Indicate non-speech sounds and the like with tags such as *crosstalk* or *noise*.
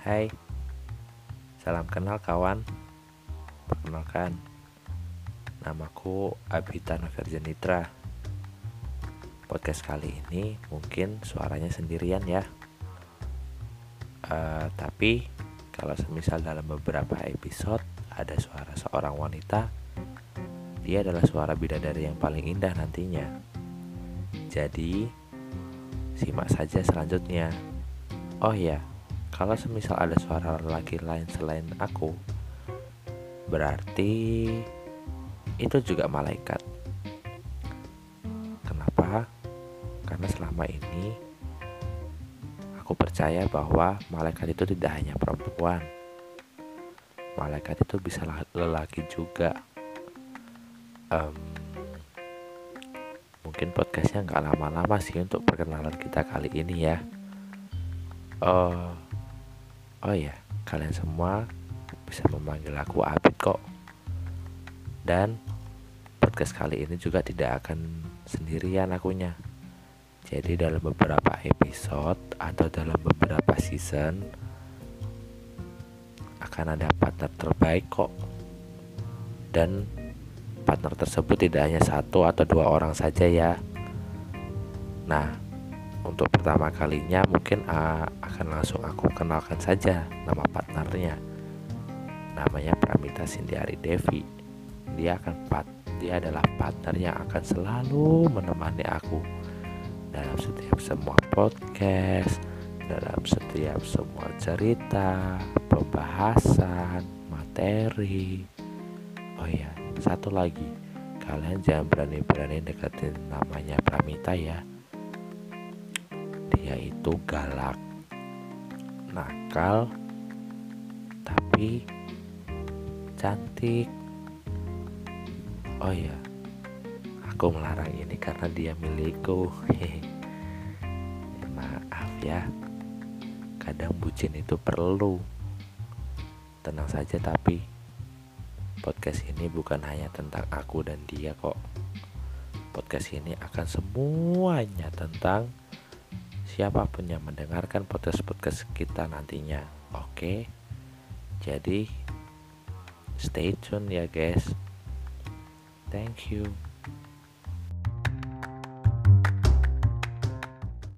Hai, salam kenal kawan. Perkenalkan, namaku Abhitana Verjanitra. Podcast kali ini mungkin suaranya sendirian ya. Uh, tapi kalau semisal dalam beberapa episode ada suara seorang wanita, dia adalah suara bidadari yang paling indah nantinya. Jadi, simak saja selanjutnya. Oh ya, kalau semisal ada suara laki lain selain aku, berarti itu juga malaikat. Kenapa? Karena selama ini aku percaya bahwa malaikat itu tidak hanya perempuan. Malaikat itu bisa lelaki juga. Um, mungkin podcastnya nggak lama-lama sih untuk perkenalan kita kali ini ya. Uh, Oh ya, kalian semua bisa memanggil aku Abid kok. Dan podcast kali ini juga tidak akan sendirian akunya. Jadi dalam beberapa episode atau dalam beberapa season akan ada partner terbaik kok. Dan partner tersebut tidak hanya satu atau dua orang saja ya. Nah, untuk pertama kalinya mungkin uh, akan langsung aku kenalkan saja nama partnernya. Namanya Pramita Sindiari Devi. Dia akan part dia adalah partner yang akan selalu menemani aku dalam setiap semua podcast dalam setiap semua cerita pembahasan materi. Oh ya satu lagi. Kalian jangan berani-berani deketin namanya Pramita ya dia itu galak. Nakal tapi cantik. Oh ya aku melarang ini karena dia milikku. *laughs* Maaf ya kadang bucin itu perlu. Tenang saja tapi podcast ini bukan hanya tentang aku dan dia kok. Podcast ini akan semuanya tentang siapa pun yang mendengarkan podcast-podcast kita nantinya. Oke. Jadi stay tune ya guys. Thank you.